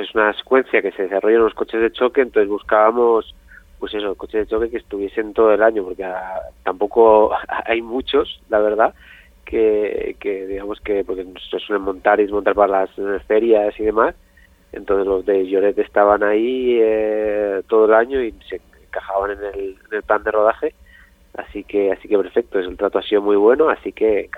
es una secuencia que se desarrolla en los coches de choque, entonces buscábamos pues eso, coches de choque que estuviesen todo el año, porque ah, tampoco hay muchos, la verdad, que, que digamos que, porque se suelen montar y desmontar para las eh, ferias y demás, entonces los de Lloret estaban ahí eh, todo el año y se encajaban en el, en el plan de rodaje, así que así que perfecto, el trato ha sido muy bueno, así que